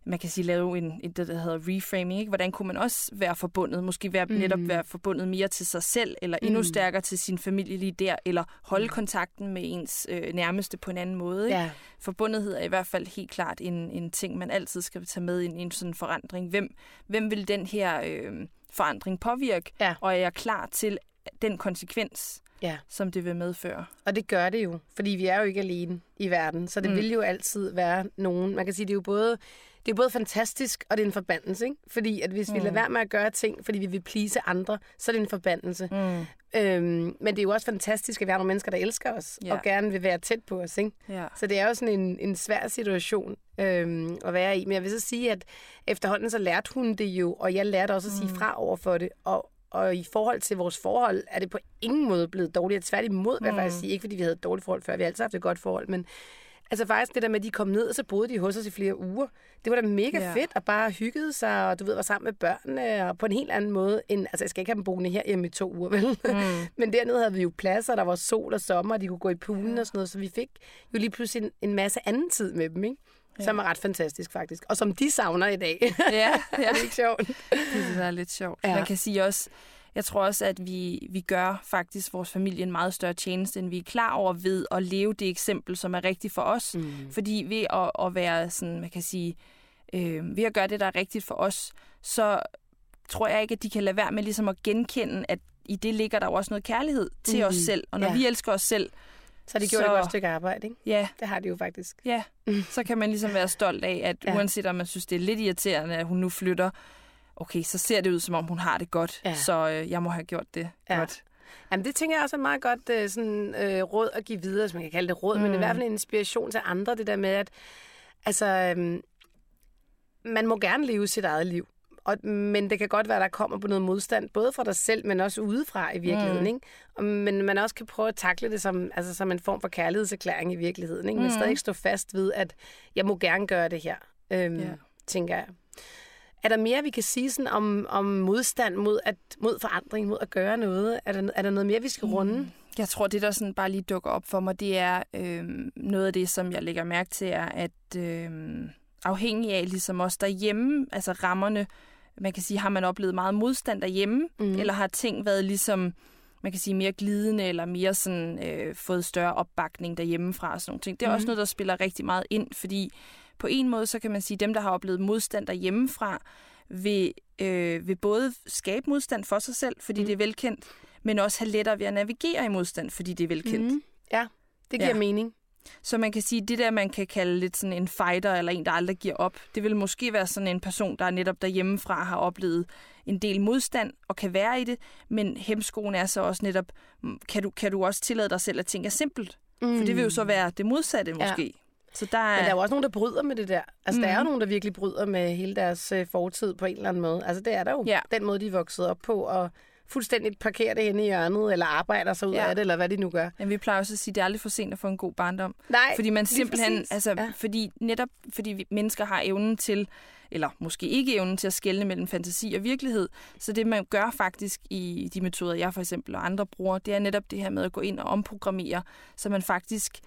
man kan sige, lave en, en det, der hedder reframing. Ikke? Hvordan kunne man også være forbundet? Måske være, mm. netop være forbundet mere til sig selv, eller endnu mm. stærkere til sin familie lige der, eller holde mm. kontakten med ens øh, nærmeste på en anden måde. Ikke? Ja. Forbundethed er i hvert fald helt klart en, en ting, man altid skal tage med i en, en sådan forandring. Hvem, hvem vil den her øh, forandring påvirke? Ja. Og er jeg klar til den konsekvens? Ja. som det vil medføre. Og det gør det jo, fordi vi er jo ikke alene i verden, så det mm. vil jo altid være nogen. Man kan sige, det er jo både det er både fantastisk, og det er en forbandelse. Ikke? Fordi at hvis mm. vi lader mm. være med at gøre ting, fordi vi vil plise andre, så er det en forbandelse. Mm. Øhm, men det er jo også fantastisk, at vi har nogle mennesker, der elsker os, ja. og gerne vil være tæt på os. Ikke? Ja. Så det er jo sådan en, en svær situation øhm, at være i. Men jeg vil så sige, at efterhånden så lærte hun det jo, og jeg lærte også at sige mm. fra over for det. Og, og i forhold til vores forhold, er det på ingen måde blevet dårligt. Tværtimod, vil jeg mm. faktisk sige. Ikke fordi vi havde et dårligt forhold før, vi har altid haft et godt forhold, men Altså faktisk det der med, at de kom ned, og så boede de hos os i flere uger. Det var da mega ja. fedt, at bare hyggede sig, og du ved, var sammen med børnene, og på en helt anden måde end, altså jeg skal ikke have dem boende her hjemme i to uger, vel? Mm. Men dernede havde vi jo pladser, der var sol og sommer, og de kunne gå i poolen ja. og sådan noget, så vi fik jo lige pludselig en, en masse anden tid med dem, ikke? Ja. Som er ret fantastisk, faktisk. Og som de savner i dag. Ja, ja. det er ikke sjovt. Det er lidt sjovt. Ja. Man kan sige også, jeg tror også, at vi, vi gør faktisk vores familie en meget større tjeneste, end vi er klar over ved at leve det eksempel, som er rigtigt for os. Mm. Fordi ved at, at være sådan, man kan sige, øh, ved at gøre det, der er rigtigt for os, så tror jeg ikke, at de kan lade være med ligesom at genkende, at i det ligger der jo også noget kærlighed til mm. os selv. Og når ja. vi elsker os selv, så har de gjort så... et godt stykke arbejde, ikke? Ja. Det har de jo faktisk. Ja, så kan man ligesom være stolt af, at ja. uanset om man synes, det er lidt irriterende, at hun nu flytter, okay, så ser det ud, som om hun har det godt, ja. så øh, jeg må have gjort det ja. godt. Jamen, det tænker jeg også er meget godt øh, sådan, øh, råd at give videre, hvis man kan kalde det råd, mm. men i mm. hvert fald en inspiration til andre, det der med, at altså, øh, man må gerne leve sit eget liv. Og, men det kan godt være, at der kommer på noget modstand, både fra dig selv, men også udefra i virkeligheden. Mm. Ikke? Men man også kan prøve at takle det som, altså, som en form for kærlighedserklæring i virkeligheden. Ikke? Men mm. stadig stå fast ved, at jeg må gerne gøre det her, øhm, yeah. tænker jeg. Er der mere, vi kan sige sådan om, om modstand mod, at, mod forandring, mod at gøre noget? Er der, er der noget mere, vi skal runde? Mm. Jeg tror, det der sådan bare lige dukker op for mig, det er øh, noget af det, som jeg lægger mærke til, er, at øh, afhængig af ligesom også derhjemme, altså rammerne, man kan sige, har man oplevet meget modstand derhjemme, mm. eller har ting været ligesom, man kan sige, mere glidende, eller mere sådan, øh, fået større opbakning derhjemmefra og sådan nogle ting. Det er mm. også noget, der spiller rigtig meget ind, fordi på en måde, så kan man sige, dem, der har oplevet modstand derhjemmefra, vil, øh, vil både skabe modstand for sig selv, fordi mm. det er velkendt, men også have lettere ved at navigere i modstand, fordi det er velkendt. Mm. Ja, det giver ja. mening. Så man kan sige, det der, man kan kalde lidt sådan en fighter, eller en, der aldrig giver op, det vil måske være sådan en person, der netop derhjemmefra har oplevet en del modstand og kan være i det, men hemskoen er så også netop, kan du, kan du også tillade dig selv at tænke simpelt? Mm. For det vil jo så mm. være det modsatte måske. Ja. Så der er... Men der er jo også nogen, der bryder med det der. Altså, mm. der er jo mhm. nogen, der virkelig bryder med hele deres øh, fortid på en eller anden måde. Altså, det er der jo. Ja. Den måde, de er vokset op på, og fuldstændig parkerer det henne i hjørnet, eller arbejder sig ud ja. af det, eller hvad de nu gør. Men vi plejer også at sige, at det er aldrig for sent at få en god barndom. Nej, Fordi man simpelthen, altså, ja. fordi netop fordi vi mennesker har evnen til, eller måske ikke evnen til at skelne mellem fantasi og virkelighed. Så det, man gør faktisk i de metoder, jeg for eksempel og andre bruger, det er netop det her med at gå ind og omprogrammere, så man faktisk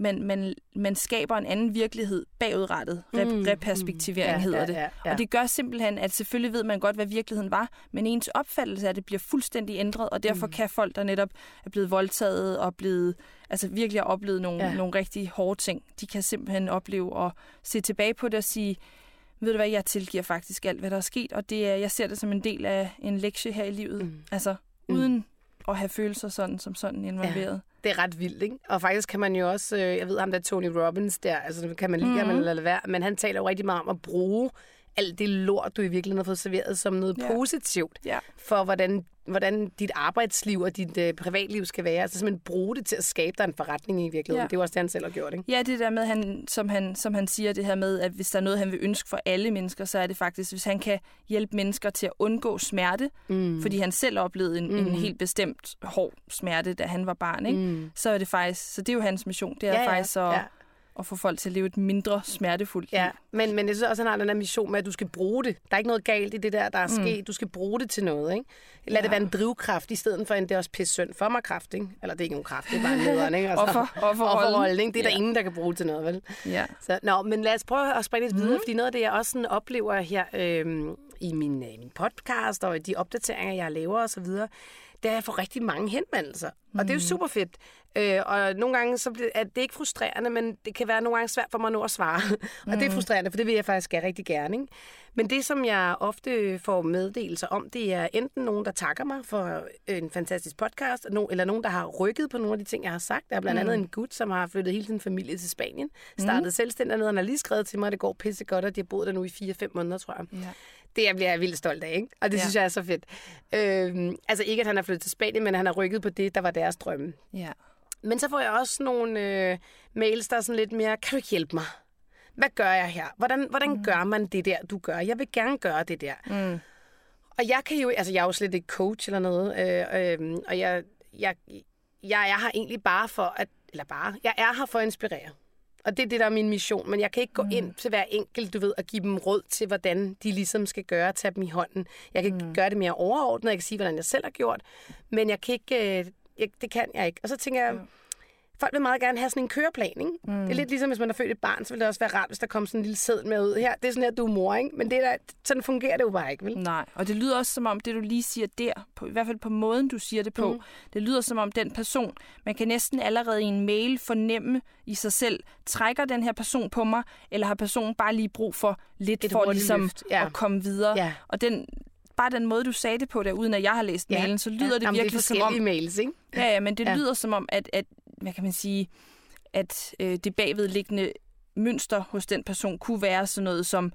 man, man, man skaber en anden virkelighed bagudrettet. Rep, mm, reperspektivering mm, ja, hedder det. Ja, ja, ja. Og det gør simpelthen, at selvfølgelig ved man godt, hvad virkeligheden var, men ens opfattelse af det bliver fuldstændig ændret, og derfor mm. kan folk, der netop er blevet voldtaget og blevet, altså virkelig har oplevet nogle, ja. nogle rigtig hårde ting, de kan simpelthen opleve og se tilbage på det og sige, ved du hvad, jeg tilgiver faktisk alt, hvad der er sket, og det er, jeg ser det som en del af en lektie her i livet. Mm. Altså, mm. uden at have følelser sådan som sådan involveret. Ja det er ret vildt, ikke? Og faktisk kan man jo også, øh, jeg ved ham der Tony Robbins der, altså kan man lide, mm-hmm. man lade være, men han taler jo rigtig meget om at bruge alt det lort, du i virkeligheden har fået serveret som noget ja. positivt, ja. for hvordan, hvordan dit arbejdsliv og dit øh, privatliv skal være. Altså simpelthen bruge det til at skabe dig en forretning i virkeligheden. Ja. Det er jo også det, han selv har gjort, ikke? Ja, det der med, han, som, han, som han siger, det her med, at hvis der er noget, han vil ønske for alle mennesker, så er det faktisk, hvis han kan hjælpe mennesker til at undgå smerte, mm. fordi han selv oplevede en, mm. en helt bestemt hård smerte, da han var barn, ikke? Mm. så er det faktisk, så det er jo hans mission, det er ja, faktisk at, ja. At få folk til at leve et mindre smertefuldt liv. Ja, men, men jeg synes også, han har den her mission med, at du skal bruge det. Der er ikke noget galt i det der, der er sket. Mm. Du skal bruge det til noget, ikke? Lad ja. det være en drivkraft, i stedet for en, det er også pisse synd for mig kraft, ikke? Eller det er ikke nogen kraft, det er bare en nederen, ikke? Altså, offer, offerrollen. ikke? Det er der ja. ingen, der kan bruge til noget, vel? Ja. Så, nå, men lad os prøve at springe lidt videre, mm. fordi noget af det, jeg også sådan oplever her øh, i min, øh, min podcast og i de opdateringer, jeg laver osv., det er, at jeg får rigtig mange henvendelser. Mm. Og det er jo mm. super fedt. Øh, og nogle gange så er det ikke frustrerende, men det kan være nogle gange svært for mig nu at svare. Mm. og det er mm. frustrerende, for det vil jeg faktisk gerne rigtig gerne. Ikke? Men det, som jeg ofte får meddelelser om, det er enten nogen, der takker mig for en fantastisk podcast, eller nogen, der har rykket på nogle af de ting, jeg har sagt. Der er blandt andet mm. en gut, som har flyttet hele sin familie til Spanien. Startede mm. selvstændigt ned, han har lige skrevet til mig, at det går pisse godt, og de har boet der nu i 4-5 måneder, tror jeg. Ja det jeg bliver jeg vildt stolt af, ikke? Og det ja. synes jeg er så fedt. Øhm, altså ikke, at han er flyttet til Spanien, men han har rykket på det, der var deres drømme. Ja. Men så får jeg også nogle øh, mails, der er sådan lidt mere, kan du ikke hjælpe mig? Hvad gør jeg her? Hvordan, hvordan mm. gør man det der, du gør? Jeg vil gerne gøre det der. Mm. Og jeg kan jo, altså jeg er jo slet ikke coach eller noget, øh, øh, og jeg, jeg, jeg, jeg er her egentlig bare for at, eller bare, jeg er her for at inspirere. Og det er det, der er min mission. Men jeg kan ikke gå mm. ind til hver enkelt, du ved, og give dem råd til, hvordan de ligesom skal gøre, tage dem i hånden. Jeg kan mm. gøre det mere overordnet, jeg kan sige, hvordan jeg selv har gjort, men jeg kan ikke, øh, jeg, det kan jeg ikke. Og så tænker jeg, folk vil meget gerne have sådan en køreplan, ikke? Mm. Det er lidt ligesom, hvis man har født et barn, så vil det også være rart, hvis der kommer sådan en lille sæd med ud. Her, det er sådan her, du er mor, ikke? Men det er der, sådan fungerer det jo bare ikke, vel? Nej, og det lyder også som om, det du lige siger der, på, i hvert fald på måden, du siger det på, mm. det lyder som om den person, man kan næsten allerede i en mail fornemme i sig selv, trækker den her person på mig, eller har personen bare lige brug for lidt et for ligesom ja. at komme videre. Ja. Og den, bare den måde, du sagde det på der, uden at jeg har læst ja. mailen, så lyder ja. det virkelig det som om... mails, ikke? Ja, ja, men det ja. lyder som om, at, at hvad kan man sige, at øh, det bagvedliggende mønster hos den person kunne være sådan noget som,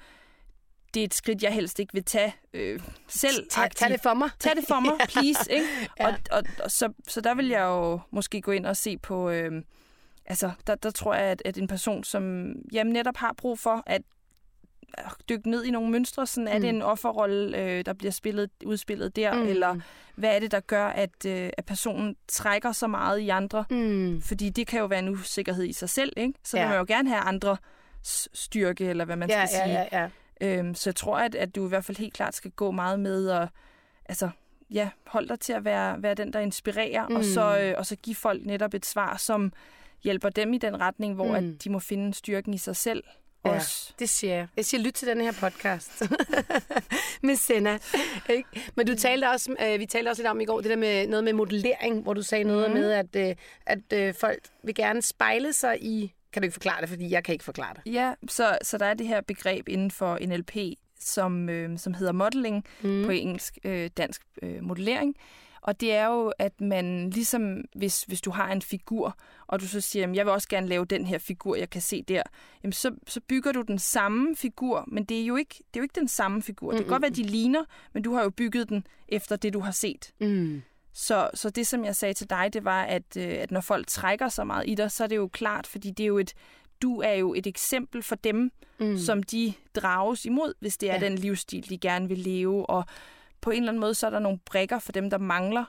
det er et skridt, jeg helst ikke vil tage øh, selv. Tag, tag det for mig. Tag det for mig, please. Ikke? ja. og, og, og så, så der vil jeg jo måske gå ind og se på... Øh, altså, der, der tror jeg, at, at en person, som jamen, netop har brug for at dykke ned i nogle mønstre. Sådan, er mm. det en offerrolle, øh, der bliver spillet, udspillet der? Mm. Eller hvad er det, der gør, at, øh, at personen trækker så meget i andre? Mm. Fordi det kan jo være en usikkerhed i sig selv. Ikke? Så ja. vil man jo gerne have andre styrke, eller hvad man ja, skal ja, sige. Ja, ja. Øhm, så jeg tror, at, at du i hvert fald helt klart skal gå meget med og altså, ja, hold dig til at være, være den, der inspirerer, mm. og, så, øh, og så give folk netop et svar, som hjælper dem i den retning, hvor mm. at de må finde styrken i sig selv Ja, det siger jeg. Jeg siger, lyt til den her podcast med Senna. Ikke? Men du talte også, øh, vi talte også lidt om i går, det der med noget med modellering, hvor du sagde noget mm. med, at, øh, at øh, folk vil gerne spejle sig i... Kan du ikke forklare det, fordi jeg kan ikke forklare det? Ja, så, så der er det her begreb inden for NLP, som, øh, som hedder modeling mm. på engelsk, øh, dansk øh, modellering. Og det er jo, at man ligesom, hvis, hvis du har en figur, og du så siger, at jeg vil også gerne lave den her figur, jeg kan se der, jamen så, så bygger du den samme figur, men det er jo ikke, det er jo ikke den samme figur. Mm-hmm. Det kan godt være, de ligner, men du har jo bygget den efter det, du har set. Mm. Så, så det, som jeg sagde til dig, det var, at, øh, at når folk trækker så meget i dig, så er det jo klart, fordi det er jo et, du er jo et eksempel for dem, mm. som de drages imod, hvis det er ja. den livsstil, de gerne vil leve. Og på en eller anden måde, så er der nogle brækker for dem, der mangler.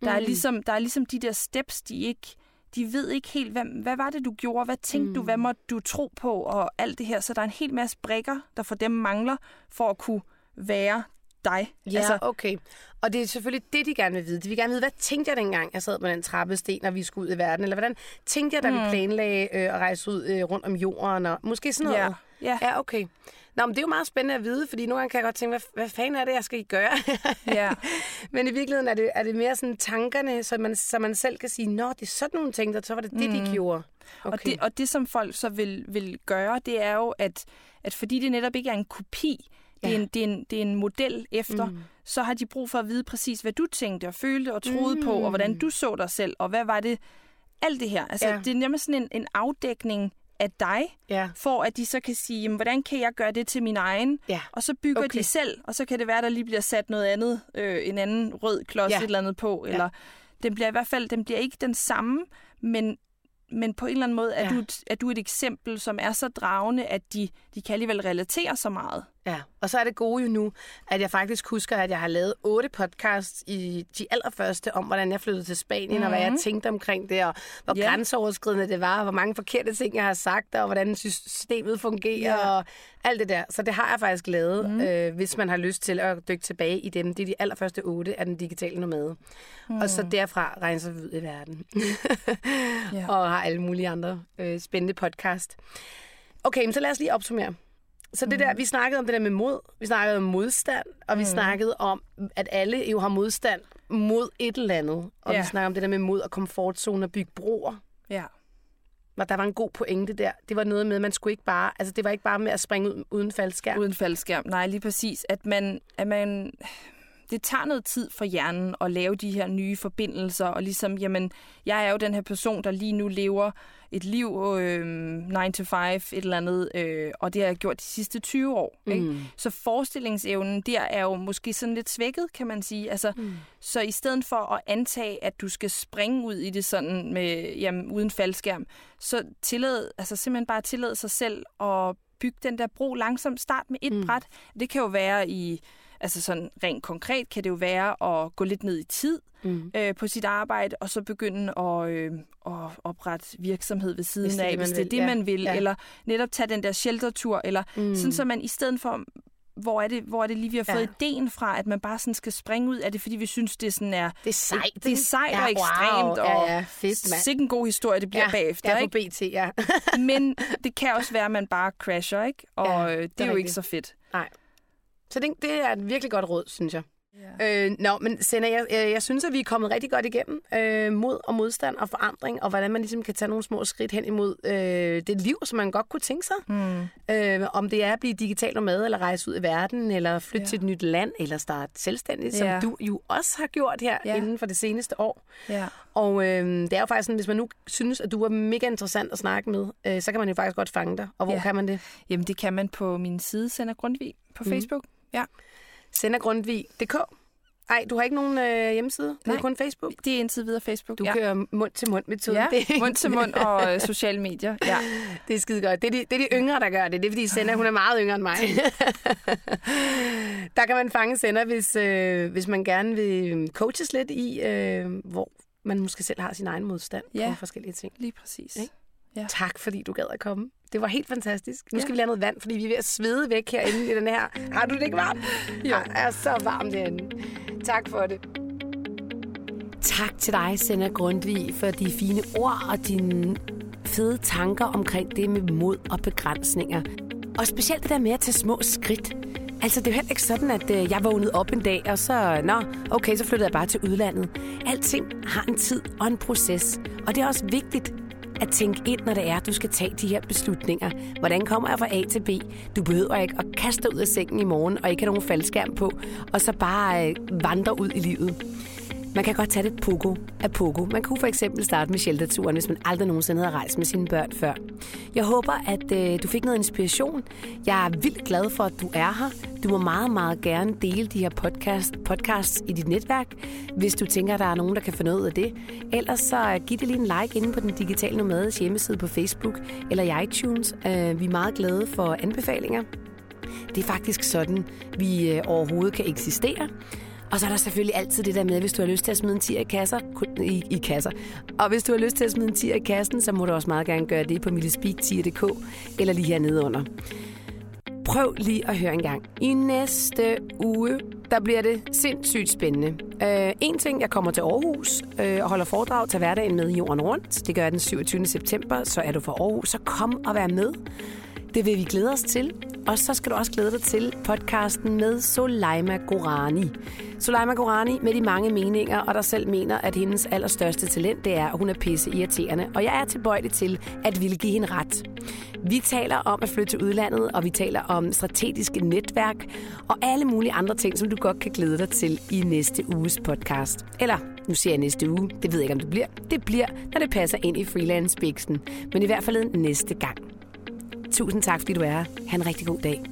Der, mm. er, ligesom, der er ligesom de der steps, de ikke de ved ikke helt, hvad, hvad var det, du gjorde? Hvad tænkte mm. du? Hvad måtte du tro på? Og alt det her. Så der er en hel masse brækker, der for dem mangler, for at kunne være dig. Ja, altså, okay. Og det er selvfølgelig det, de gerne vil vide. De vil gerne vide, hvad tænkte jeg dengang, jeg sad på den trappesten, når vi skulle ud i verden? Eller hvordan tænkte jeg, da mm. vi planlagde øh, at rejse ud øh, rundt om jorden? Og måske sådan noget. Ja, ja. ja okay. Nå, men det er jo meget spændende at vide, fordi nogle gange kan jeg godt tænke, hvad, hvad fanden er det, jeg skal gøre? ja. men i virkeligheden er det, er det mere sådan tankerne, så man, så man selv kan sige, nå, det er sådan nogle ting, der så var det det, mm. de gjorde. Okay. Og, det, og det, som folk så vil, vil gøre, det er jo, at, at fordi det netop ikke er en kopi, det, er en, det, er en, det er en model efter, mm. så har de brug for at vide præcis, hvad du tænkte og følte og troede mm. på, og hvordan du så dig selv, og hvad var det, alt det her. Altså, ja. det er nemlig sådan en, en afdækning af dig, ja. for at de så kan sige, jamen, hvordan kan jeg gøre det til min egen? Ja. Og så bygger okay. de selv, og så kan det være, der lige bliver sat noget andet, øh, en anden rød klods ja. et eller andet på, ja. eller den bliver i hvert fald, den bliver ikke den samme, men men på en eller anden måde er, ja. du, er du et eksempel, som er så dragende, at de, de kan alligevel relatere så meget Ja, og så er det gode jo nu, at jeg faktisk husker, at jeg har lavet otte podcasts i de allerførste om, hvordan jeg flyttede til Spanien, mm-hmm. og hvad jeg mhm. tænkte omkring det, og hvor yeah. grænseoverskridende det var, og hvor mange forkerte ting, jeg har sagt, og hvordan systemet fungerer, yeah. og alt det der. Så det har jeg faktisk lavet, mm. øh, hvis man har lyst til at dykke tilbage i dem. Det er de allerførste otte af den digitale nomade. Mm. Og så derfra rejser vi ud i verden. yeah. Og har alle mulige andre øh, spændende podcast. Okay, men så lad os lige opsummere. Så det der, mm. vi snakkede om det der med mod, vi snakkede om modstand, og vi mm. snakkede om, at alle jo har modstand mod et eller andet. Og ja. vi snakkede om det der med mod og komfortzone og bygge broer. Ja. Og der var en god pointe der. Det var noget med, at man skulle ikke bare, altså det var ikke bare med at springe ud, uden faldskærm. Uden faldskærm, nej, lige præcis. At man, at man det tager noget tid for hjernen at lave de her nye forbindelser, og ligesom, jamen, jeg er jo den her person, der lige nu lever et liv, øh, 9 to 5, et eller andet, øh, og det har jeg gjort de sidste 20 år. Mm. Ikke? Så forestillingsevnen der er jo måske sådan lidt svækket, kan man sige. Altså, mm. Så i stedet for at antage, at du skal springe ud i det sådan med, jamen, uden faldskærm, så tillad, altså simpelthen bare tillade sig selv at bygge den der bro langsomt. Start med et mm. bræt. Det kan jo være i Altså sådan rent konkret kan det jo være at gå lidt ned i tid mm. øh, på sit arbejde, og så begynde at, øh, at oprette virksomhed ved siden hvis det af, hvis det er det, ja. man vil. Ja. Eller netop tage den der sheltertur, eller mm. sådan, så man i stedet for hvor er det, hvor er det lige, vi har fået ja. ideen fra, at man bare sådan skal springe ud? Er det, fordi vi synes, det sådan er... Det er sejt. Det, det er sejt ja, og ekstremt, wow. og ja, ja, fedt, mand. sikke en god historie, det bliver ja, bagefter, ja, ikke? på BT, ja. Men det kan også være, at man bare crasher, ikke? Og ja, det, det er jo rigtigt. ikke så fedt. Nej. Så det, det er et virkelig godt råd, synes jeg. Yeah. Øh, Nå, men Senna, jeg, jeg, jeg synes, at vi er kommet rigtig godt igennem øh, mod og modstand og forandring, og hvordan man ligesom kan tage nogle små skridt hen imod øh, det liv, som man godt kunne tænke sig. Mm. Øh, om det er at blive digital nomad, eller rejse ud i verden, eller flytte yeah. til et nyt land, eller starte selvstændigt, yeah. som du jo også har gjort her yeah. inden for det seneste år. Yeah. Og øh, det er jo faktisk sådan, hvis man nu synes, at du er mega interessant at snakke med, øh, så kan man jo faktisk godt fange dig. Og hvor yeah. kan man det? Jamen, det kan man på min side, Sender Grundvig, på mm. Facebook. Ja. Sendergrundvig.dk. Ej, du har ikke nogen øh, hjemmeside? Det Nej, er kun Facebook? det er indtil videre Facebook, Du ja. kører mund-til-mund-metoden? Ja, mund-til-mund og øh, sociale medier, ja. Det er skide godt. Det er, de, det er de yngre, der gør det. Det er, fordi Sender, hun er meget yngre end mig. der kan man fange Sender, hvis, øh, hvis man gerne vil coaches lidt i, øh, hvor man måske selv har sin egen modstand ja. på forskellige ting. lige præcis. Ikke? Ja. Tak, fordi du gad at komme. Det var helt fantastisk. Nu skal ja. vi lade noget vand, fordi vi er ved at svede væk herinde i den her. Har du det ikke varmt? Ja, det er så varmt herinde. Tak for det. Tak til dig, Sender Grundvig, for de fine ord og dine fede tanker omkring det med mod og begrænsninger. Og specielt det der med at tage små skridt. Altså, det er jo heller ikke sådan, at øh, jeg vågnede op en dag, og så, nå, okay, så flyttede jeg bare til udlandet. Alting har en tid og en proces, og det er også vigtigt, at tænke ind, når det er, at du skal tage de her beslutninger. Hvordan kommer jeg fra A til B? Du behøver ikke at kaste dig ud af sengen i morgen og ikke have nogen faldskærm på, og så bare øh, vandre ud i livet. Man kan godt tage det pogo af pogo. Man kunne for eksempel starte med shelterturen, hvis man aldrig nogensinde havde rejst med sine børn før. Jeg håber, at øh, du fik noget inspiration. Jeg er vildt glad for, at du er her. Du må meget, meget gerne dele de her podcast, podcasts i dit netværk, hvis du tænker, at der er nogen, der kan få noget af det. Ellers så øh, giv det lige en like inde på den digitale nomades hjemmeside på Facebook eller i iTunes. Øh, vi er meget glade for anbefalinger. Det er faktisk sådan, vi øh, overhovedet kan eksistere. Og så er der selvfølgelig altid det der med, hvis du har lyst til at smide en tier i, kasser, i, i kasser. Og hvis du har lyst til at smide en tier i kassen, så må du også meget gerne gøre det på millespeak.dk eller lige hernede under. Prøv lige at høre en gang. I næste uge, der bliver det sindssygt spændende. Uh, en ting, jeg kommer til Aarhus uh, og holder foredrag til hverdagen med jorden rundt. Det gør jeg den 27. september, så er du fra Aarhus, så kom og vær med. Det vil vi glæde os til. Og så skal du også glæde dig til podcasten med Soleima Gorani. Soleima Gorani med de mange meninger, og der selv mener, at hendes allerstørste talent, det er, at hun er pisse irriterende. Og jeg er tilbøjelig til at ville give hende ret. Vi taler om at flytte til udlandet, og vi taler om strategiske netværk, og alle mulige andre ting, som du godt kan glæde dig til i næste uges podcast. Eller, nu siger jeg næste uge, det ved jeg ikke, om det bliver. Det bliver, når det passer ind i freelance-biksen. Men i hvert fald næste gang. Tusind tak, fordi du er her. Ha' en rigtig god dag.